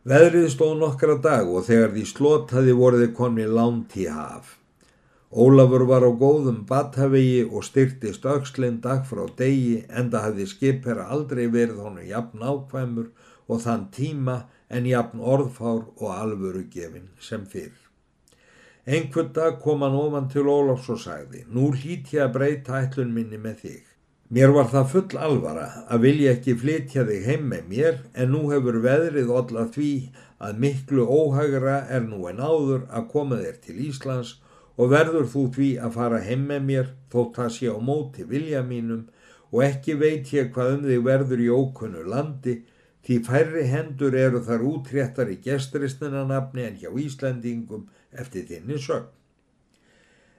Veðrið stóð nokkra dag og þegar því slotaði voruði konni lánt í haf. Ólafur var á góðum bathafegi og styrtist aukslinn dag frá degi enda hafði skipherra aldrei verið honu jafn ákvæmur og þann tíma en jafn orðfár og alvöru gefin sem fyrr. Einhvern dag kom hann ofan til Ólafs og sagði, nú hlít ég að breyta ætlun minni með þig. Mér var það full alvara að vilja ekki flytja þig heim með mér en nú hefur veðrið olla því að miklu óhagra er nú en áður að koma þér til Íslands og verður þú því að fara heim með mér þótt það sé á móti vilja mínum og ekki veit ég hvað um þig verður í ókunnu landi því færri hendur eru þar útréttar í gestristina nafni en hjá Íslandingum eftir þinni sögn.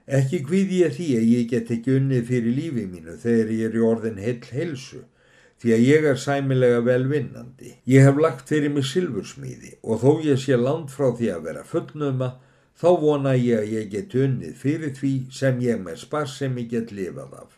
Ekki hvíð ég því að ég get ekki unnið fyrir lífi mínu þegar ég er í orðin heil heilsu því að ég er sæmilega velvinnandi. Ég hef lagt fyrir mig silfursmíði og þó ég sé land frá því að vera fullnuma þá vona ég að ég get unnið fyrir því sem ég með sparsemi get lifað af.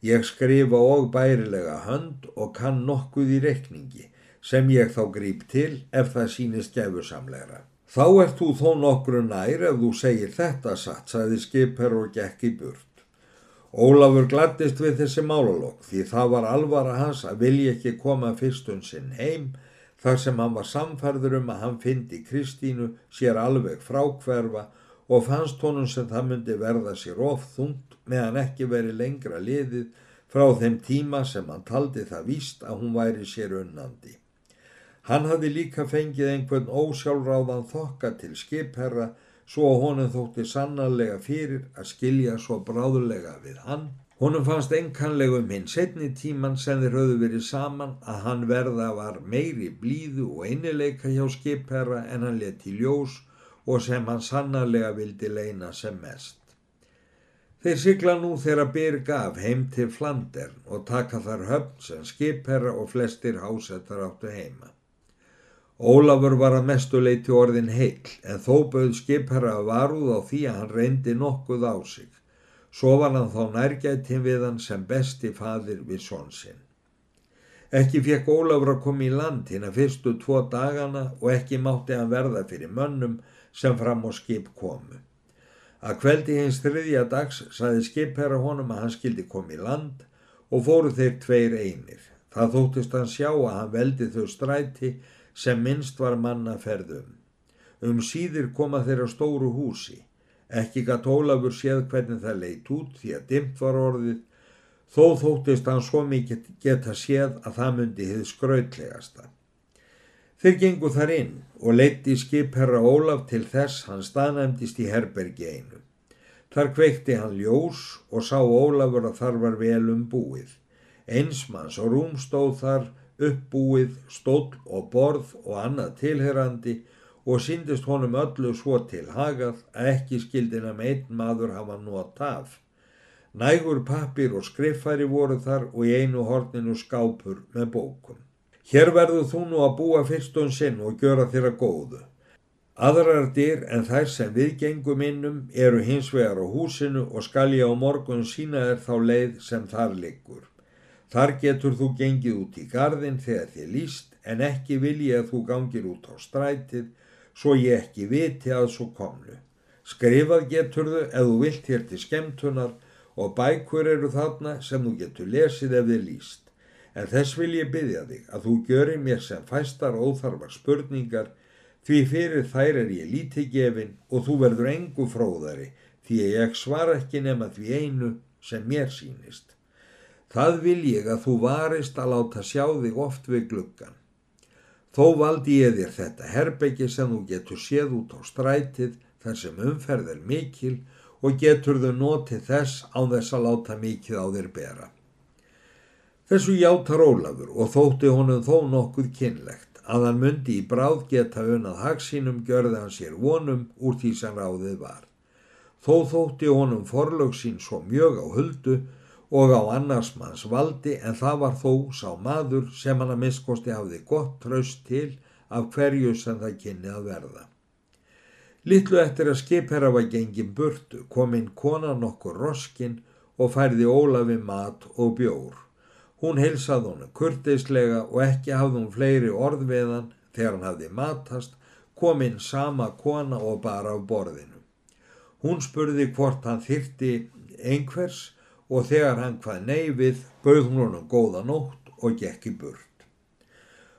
Ég skrifa og bærilega hönd og kann nokkuð í rekningi sem ég þá grýp til ef það sínist gefusamlegra. Þá ert þú þó nokkru nær ef þú segir þetta satt, sagði skipher og gekk í burt. Ólafur glattist við þessi málalokk því það var alvara hans að vilja ekki koma fyrstun sinn heim þar sem hann var samfærður um að hann fyndi Kristínu sér alveg frákverfa og fannst honum sem það myndi verða sér of þungt meðan ekki veri lengra liðið frá þeim tíma sem hann taldi það víst að hún væri sér unnandi. Hann hafði líka fengið einhvern ósjálfráðan þokka til skipherra svo honum þótti sannarlega fyrir að skilja svo bráðulega við hann. Honum fannst enkanlegum hinn setni tíman sem þeir höfðu verið saman að hann verða var meiri blíðu og einileika hjá skipherra en hann leti ljós og sem hann sannarlega vildi leina sem mest. Þeir sigla nú þeirra byrga af heim til Flandern og taka þar höfn sem skipherra og flestir hásettar áttu heima. Ólafur var að mestu leiti orðin heil en þó bauð skipherra varuð á því að hann reyndi nokkuð á sig. Svo var hann þá nærgættin við hann sem besti fadir við svonsinn. Ekki fekk Ólafur að koma í land hinn að fyrstu tvo dagana og ekki mátti hann verða fyrir mönnum sem fram á skip komu. Að kveldi hins þriðja dags saði skipherra honum að hann skildi koma í land og fóru þeir tveir einir. Það þóttist hann sjá að hann veldi þau stræti sem minnst var mannaferðum. Um síðir koma þeirra stóru húsi. Ekki gatt Ólafur séð hvernig það leitt út því að dimt var orðið, þó þóttist hann svo mikið geta séð að það myndi hið skrautlegasta. Þeir gengu þar inn og leitti skipherra Ólaf til þess hann staðnæmdist í herbergi einu. Þar kveikti hann ljós og sá Ólafur að þar var vel um búið. Einsmanns og rúm stóð þar uppbúið, stóll og borð og annað tilherandi og síndist honum öllu svo til hagað að ekki skildina með einn maður hafa nót af. Nægur pappir og skriffæri voru þar og í einu horninu skápur með bókum. Hér verður þú nú að búa fyrstun sinn og gjöra þér að góðu. Aðrar dyr en þær sem við gengum innum eru hins vegar á húsinu og skal ég á morgun sína þér þá leið sem þar liggur. Þar getur þú gengið út í gardin þegar þið líst en ekki vilja að þú gangir út á strætið svo ég ekki viti að svo komlu. Skrifað getur þau ef þú vilt hér til skemtunar og bækur eru þarna sem þú getur lesið ef þið líst. En þess vil ég byggja þig að þú göri mér sem fæstar óþarfar spurningar því fyrir þær er ég lítið gefin og þú verður engu fróðari því ég svara ekki nema því einu sem mér sínist. Það vil ég að þú varist að láta sjá þig oft við gluggan. Þó valdi ég þér þetta herbeggi sem þú getur séð út á strætið þar sem umferð er mikil og getur þau notið þess á þess að láta mikið á þér bera. Þessu játar Ólafur og þótti honum þó nokkuð kynlegt að hann myndi í bráð geta unnað hagsínum gjörði hann sér vonum úr því sem ráðið var. Þó þótti honum forlög sín svo mjög á huldu og á annars manns valdi en það var þó sá maður sem hann að miskosti hafði gott traust til af hverju sem það kynni að verða. Littlu eftir að skipherra var gengin burtu kom inn konan okkur roskin og færði Ólafi mat og bjór. Hún heilsað honu kurteislega og ekki hafði hún fleiri orð við hann þegar hann hafði matast, kom inn sama kona og bara af borðinu. Hún spurði hvort hann þyrti einhvers og þegar hann hvað neyfið, bauð hún honum góða nótt og gekk í burt.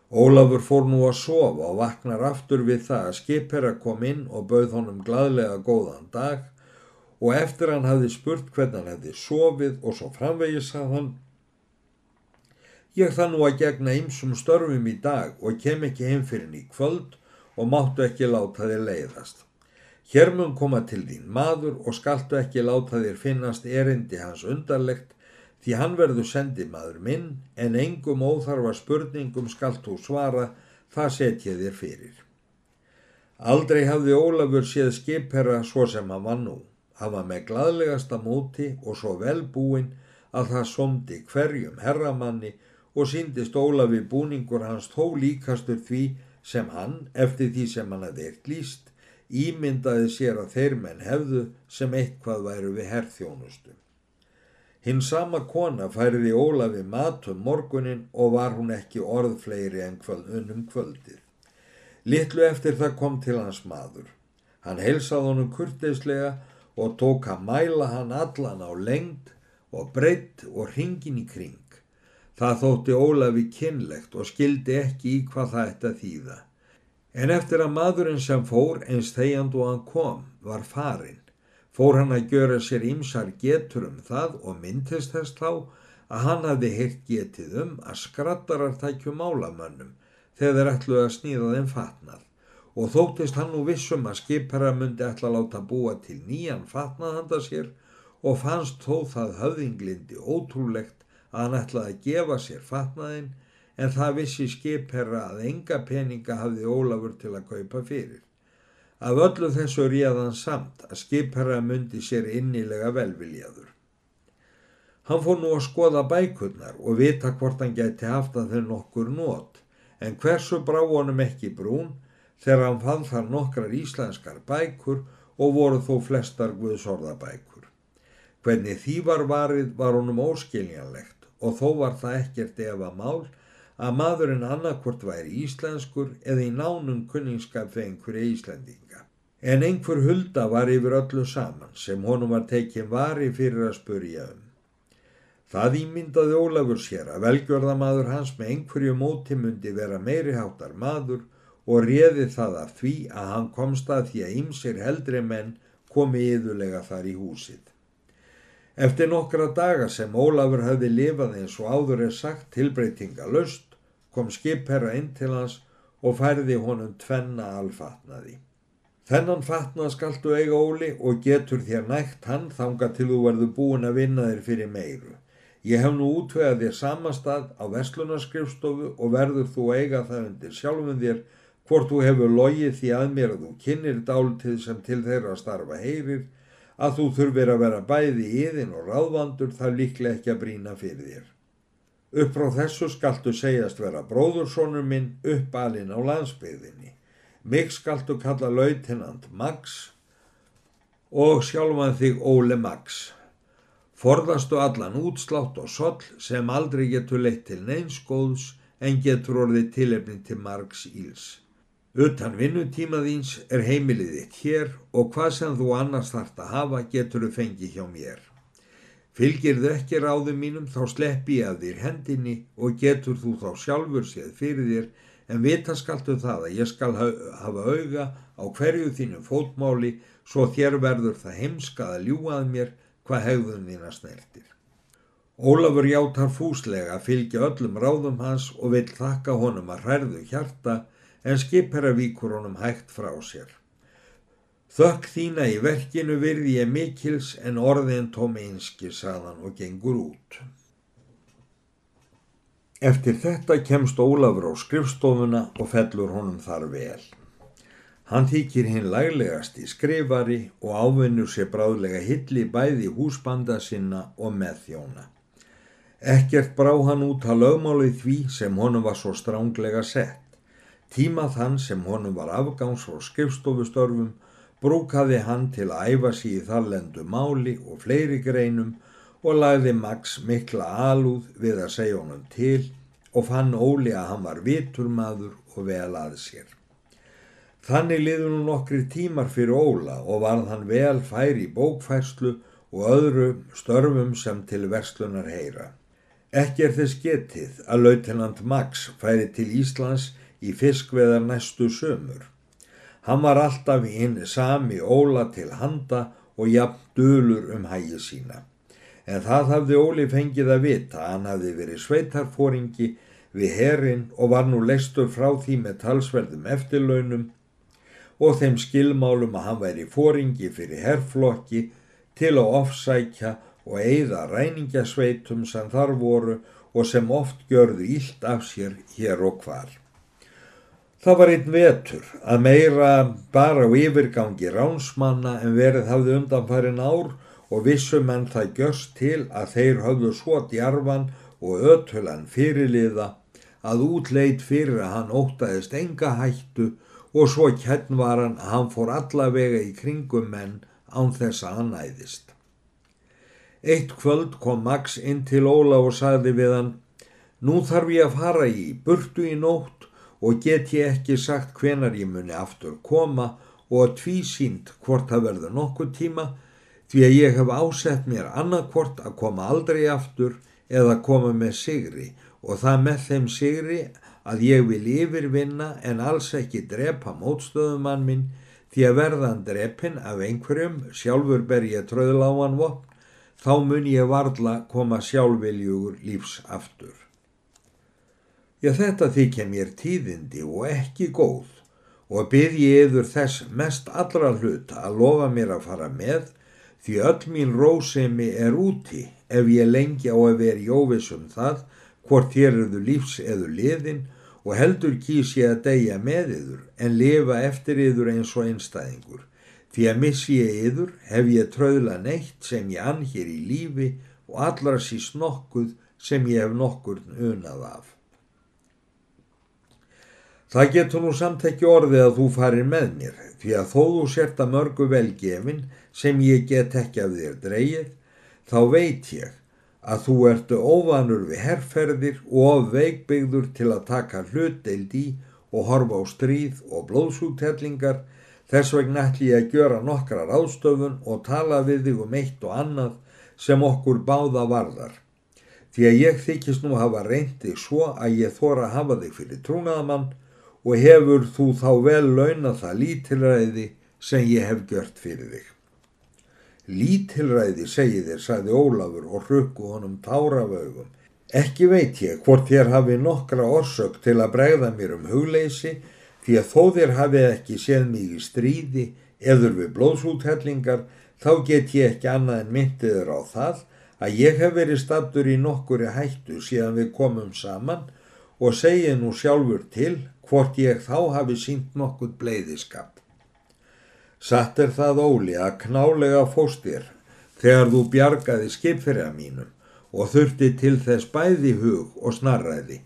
Ólafur fór nú að sofa og vaknar aftur við það að skipherra kom inn og bauð honum gladlega góðan dag og eftir hann hafði spurt hvernig hann hefði sofið og svo framvegis að hann Ég það nú að gegna ymsum störfum í dag og kem ekki heim fyrir ný kvöld og máttu ekki láta þér leiðast. Hér mun koma til þín maður og skaltu ekki láta þér finnast erindi hans undarlegt því hann verður sendi maður minn en engum óþarfa spurningum skalt þú svara það setja þér fyrir. Aldrei hafði Ólafur séð skipherra svo sem hann var nú. Hann var með gladlegasta móti og svo velbúin að það somdi hverjum herramanni og síndist Ólafi búningur hans þó líkastur því sem hann, eftir því sem hann hafði eitt líst, ímyndaði sér að þeir menn hefðu sem eitthvað væru við herrþjónustu. Hinn sama kona færiði Ólafi matum morgunin og var hún ekki orðfleiri en kvöld, unnum kvöldið. Littlu eftir það kom til hans maður. Hann heilsað honum kurteislega og tók að mæla hann allan á lengd og breytt og ringin í kring. Það þótti Ólafi kynlegt og skildi ekki í hvað það ætti að þýða. En eftir að maðurinn sem fór eins þegjand og hann kom var farinn, fór hann að gjöra sér ímsar getur um það og myndist þess þá að hann hafði heilt getið um að skrattarar tækju málamönnum þegar ætluði að snýða þeim fatnað. Og þóttist hann nú vissum að skipara myndi ætla að láta búa til nýjan fatnað handa sér og fannst þó það höfðinglindi ótrúlegt að hann ætlaði að gefa sér fatnaðinn en það vissi skipherra að enga peninga hafði Ólafur til að kaupa fyrir. Af öllu þessu réðan samt að skipherra myndi sér innilega velviljaður. Hann fór nú að skoða bækurnar og vita hvort hann geti haft að þau nokkur nót, en hversu brá honum ekki brún þegar hann fann þar nokkrar íslenskar bækur og voru þó flestar guðsorðabækur. Hvernig því var varið var honum óskiljanlegt og þó var það ekkert efa mál að maðurinn annarkvort væri íslenskur eða í nánum kunningskap fyrir einhverja Íslandinga. En einhver hulda var yfir öllu saman sem honum var tekið vari fyrir að spurja um. Það ímyndaði Ólafur sér að velgjörðamadur hans með einhverju móti myndi vera meiri háttar maður og réði það af því að hann komst að því að ymsir heldri menn komi yðurlega þar í húsið. Eftir nokkra daga sem Ólafur hafði lifað eins og áður er sagt tilbreytinga löst kom skipherra inn til hans og færði honum tvenna alfatnaði. Þennan fatnað skaltu eiga Óli og getur þér nægt hann þanga til þú verður búin að vinna þér fyrir meiru. Ég hef nú útvegað þér samastað á veslunarskrifstofu og verður þú eiga það undir sjálfum þér hvort þú hefur logið því að mér að þú kynir dáltið sem til þeirra starfa heyrir að þú þurfir að vera bæði íðin og ráðvandur þar líklega ekki að brína fyrir þér. Upp frá þessu skaltu segjast vera bróðursónur minn uppalinn á landsbyðinni. Mig skaltu kalla lautinant Max og sjálfan þig Óle Max. Forðastu allan útslátt og soll sem aldrei getur leitt til neinskóðs en getur orðið tilefni til margs íls. Utan vinnutíma þíns er heimilið þitt hér og hvað sem þú annars þart að hafa getur þú fengið hjá mér. Fylgir þau ekki ráðum mínum þá sleppi ég að þér hendinni og getur þú þá sjálfur séð fyrir þér en vita skaltu það að ég skal hafa auga á hverju þínu fótmáli svo þér verður það heimskað að ljúað mér hvað hegðun þína snertir. Ólafur játar fúslega að fylgja öllum ráðum hans og vil þakka honum að hærðu hjarta en skipherra víkur honum hægt frá sér. Þökk þína í verkinu virði ég mikils en orðin tómi einski saðan og gengur út. Eftir þetta kemst Ólafur á skrifstofuna og fellur honum þar vel. Hann þykir hinn laglegast í skrifari og ávinnur sér bráðlega hilli bæði húsbanda sinna og með þjóna. Ekkert brá hann út að lögmálið því sem honum var svo stránglega sett. Tíma þann sem honum var afgangs og skrifstofustörfum brúkaði hann til að æfa sér í þallendu máli og fleiri greinum og lagði Max mikla alúð við að segja honum til og fann Óli að hann var viturmaður og vel að sér. Þannig liður nú nokkri tímar fyrir Óla og varð hann vel fær í bókfærslu og öðru störfum sem til verslunar heyra. Ekki er þess getið að lautinant Max færi til Íslands í fiskveðar næstu sömur. Hann var alltaf hinn sami Óla til handa og jafn dölur um hægi sína en það hafði Óli fengið að vita að hann hafði verið sveitarfóringi við herin og var nú leistur frá því með talsverðum eftirlaunum og þeim skilmálum að hann væri fóringi fyrir herrflokki til að ofsækja og eigða ræningasveitum sem þar voru og sem oft gjörðu ílt af sér hér og hvar. Það var einn vetur að meira bara á yfirgangi ránsmanna en verið hafði undanfærin ár og vissum en það gjörst til að þeir höfðu svo djarfan og ötulan fyrirliða að útleit fyrir að hann ótaðist enga hættu og svo kjenn var hann að hann fór allavega í kringum menn án þess að hann æðist. Eitt kvöld kom Max inn til Óla og sagði við hann Nú þarf ég að fara í burtu í nótt og get ég ekki sagt hvenar ég muni aftur koma og tvísýnd hvort það verður nokkuð tíma því að ég hef ásett mér annarkvort að koma aldrei aftur eða koma með sigri og það með þeim sigri að ég vil yfirvinna en alls ekki drepa mótstöðumann minn því að verðan drepin af einhverjum sjálfur ber ég tröðláan vopn þá mun ég varla koma sjálfveljugur lífs aftur. Já þetta þykja mér tíðindi og ekki góð og byrð ég yfir þess mest allra hluta að lofa mér að fara með því öll mín rósemi er úti ef ég lengi á að vera í óvissum það hvort þér eruðu lífs eður liðin og heldur kýs ég að deyja með yður en lifa eftir yður eins og einstæðingur. Því að missi ég yður hef ég tröðla neitt sem ég ann hér í lífi og allra síst nokkuð sem ég hef nokkur unað af. Það getur nú samt ekki orðið að þú farir með mér, því að þó þú sért að mörgu velgefin sem ég get ekki af þér dreyið, þá veit ég að þú ertu óvanur við herrferðir og veikbyggður til að taka hlutdeild í og horfa á stríð og blóðsúgtellingar, þess vegna ætli ég að gjöra nokkra ráðstöfun og tala við þig um eitt og annað sem okkur báða varðar. Því að ég þykist nú hafa reyndið svo að ég þóra hafa þig fyrir trúnaðamann og hefur þú þá vel launa það lítilræði sem ég hef gjört fyrir þig. Lítilræði segi þér, sagði Ólafur og hrukku honum tárafögum. Ekki veit ég hvort þér hafi nokkra orsök til að bregða mér um hugleysi því að þó þér hafi ekki séð mig í stríði eður við blóðsúthellingar þá get ég ekki annað en myndiður á það að ég hef verið stattur í nokkuri hættu síðan við komum saman og segi nú sjálfur til hvort ég þá hafi sínt nokkuð bleiðiskap. Satt er það óli að knálega fóstir þegar þú bjargaði skipfyrir mínum og þurfti til þess bæði hug og snarræði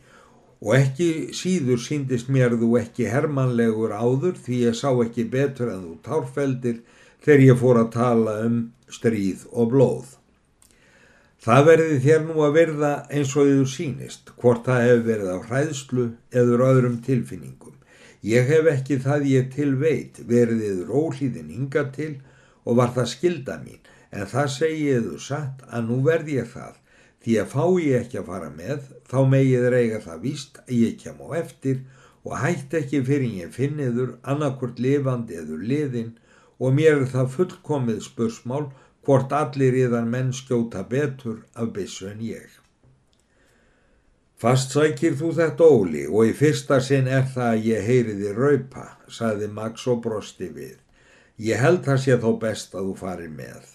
og ekki síður síndist mér þú ekki hermanlegur áður því ég sá ekki betur en þú tárfeldir þegar ég fór að tala um stríð og blóð. Það verði þér nú að verða eins og þið sínist, hvort það hefur verið á hræðslu eður öðrum tilfinningum. Ég hef ekki það ég til veit verið yfir ólíðin hinga til og var það skilda mín, en það segi ég þú satt að nú verði ég það, því að fá ég ekki að fara með, þá megið reyga það víst að ég kem á eftir og hætt ekki fyrir ég finniður annarkvört lifandi eður liðin og mér er það fullkomið spursmál hvort allir yðan menn skjóta betur af byssu en ég. Fast sækir þú þetta óli og í fyrsta sinn er það að ég heyriði raupa, saði Max og brosti við. Ég held það sé þó best að þú farir með.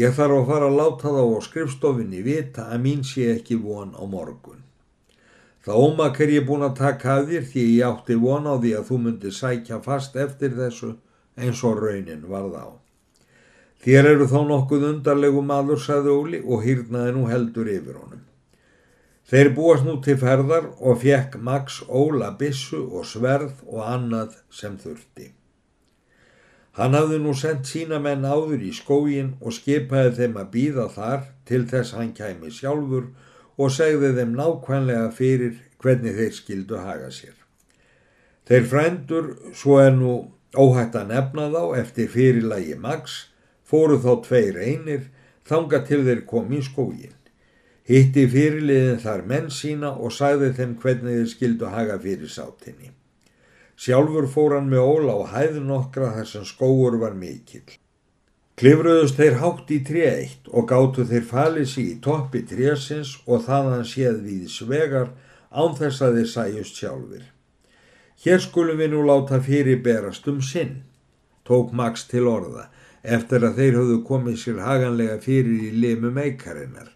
Ég þarf að fara að láta þá á skrifstofinni vita að mín sé ekki von á morgun. Það ómak er ég búin að taka að þér því ég átti von á því að þú myndi sækja fast eftir þessu eins og raunin varð á. Þér eru þá nokkuð undarlegu maður, sagði Óli og hýrnaði nú heldur yfir honum. Þeir búast nú til ferðar og fekk Max Óla bissu og sverð og annað sem þurfti. Hann hafði nú sendt sína menn áður í skógin og skipaði þeim að býða þar til þess hann kæmi sjálfur og segði þeim nákvæmlega fyrir hvernig þeir skildu haga sér. Þeir frændur, svo er nú óhætt að nefna þá eftir fyrirlægi Max, fóru þá tveir einir þanga til þeir kom í skógin. Hitti fyrirliðin þar menn sína og sagði þeim hvernig þeir skildu haga fyrir sátinni. Sjálfur fór hann með óla á hæðun okkra þar sem skóur var mikill. Klifruðust þeir hátt í tréitt og gáttu þeir falið sér í toppi trésins og þaðan séð við svegar án þess að þeir sæjust sjálfur. Hér skulum við nú láta fyrir berast um sinn, tók Max til orða, eftir að þeir höfðu komið sér haganlega fyrir í limu meikarinnar.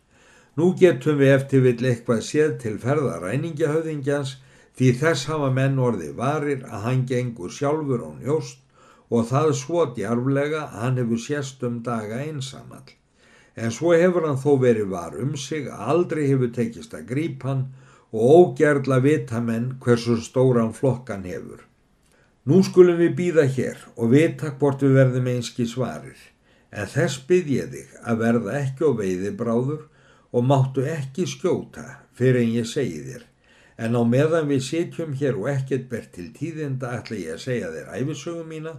Nú getum við eftir vill eitthvað séð til ferðaræningahöfðingjans því þess hafa menn orði varir að hann gengur sjálfur á njóst og það svo djarflega að hann hefur sérst um daga einsamall. En svo hefur hann þó verið var um sig að aldrei hefur tekist að grípa hann og ógerðla vita menn hversu stóran flokkan hefur. Nú skulum við býða hér og vita hvort við verðum einski svarir, en þess bygg ég þig að verða ekki á veiði bráður og máttu ekki skjóta fyrir en ég segi þér, en á meðan við sitjum hér og ekkert ber til tíðinda ætla ég að segja þér æfisögum mína.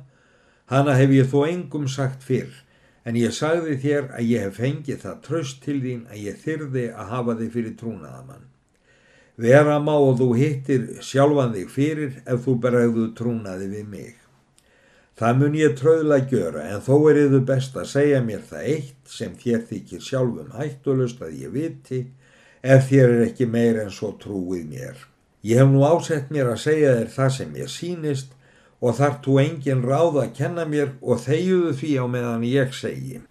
Hanna hef ég þó engum sagt fyrr, en ég sagði þér að ég hef fengið það tröst til þín að ég þyrði að hafa þig fyrir trúnaðamann. Vera má og þú hittir sjálfan þig fyrir ef þú bregðu trúnaði við mig. Það mun ég tröðla að gjöra en þó er yfir best að segja mér það eitt sem þér þykir sjálfum hættulust að ég viti ef þér er ekki meir en svo trúið mér. Ég hef nú ásett mér að segja þér það sem ég sínist og þart þú engin ráð að kenna mér og þegiðu því á meðan ég segi.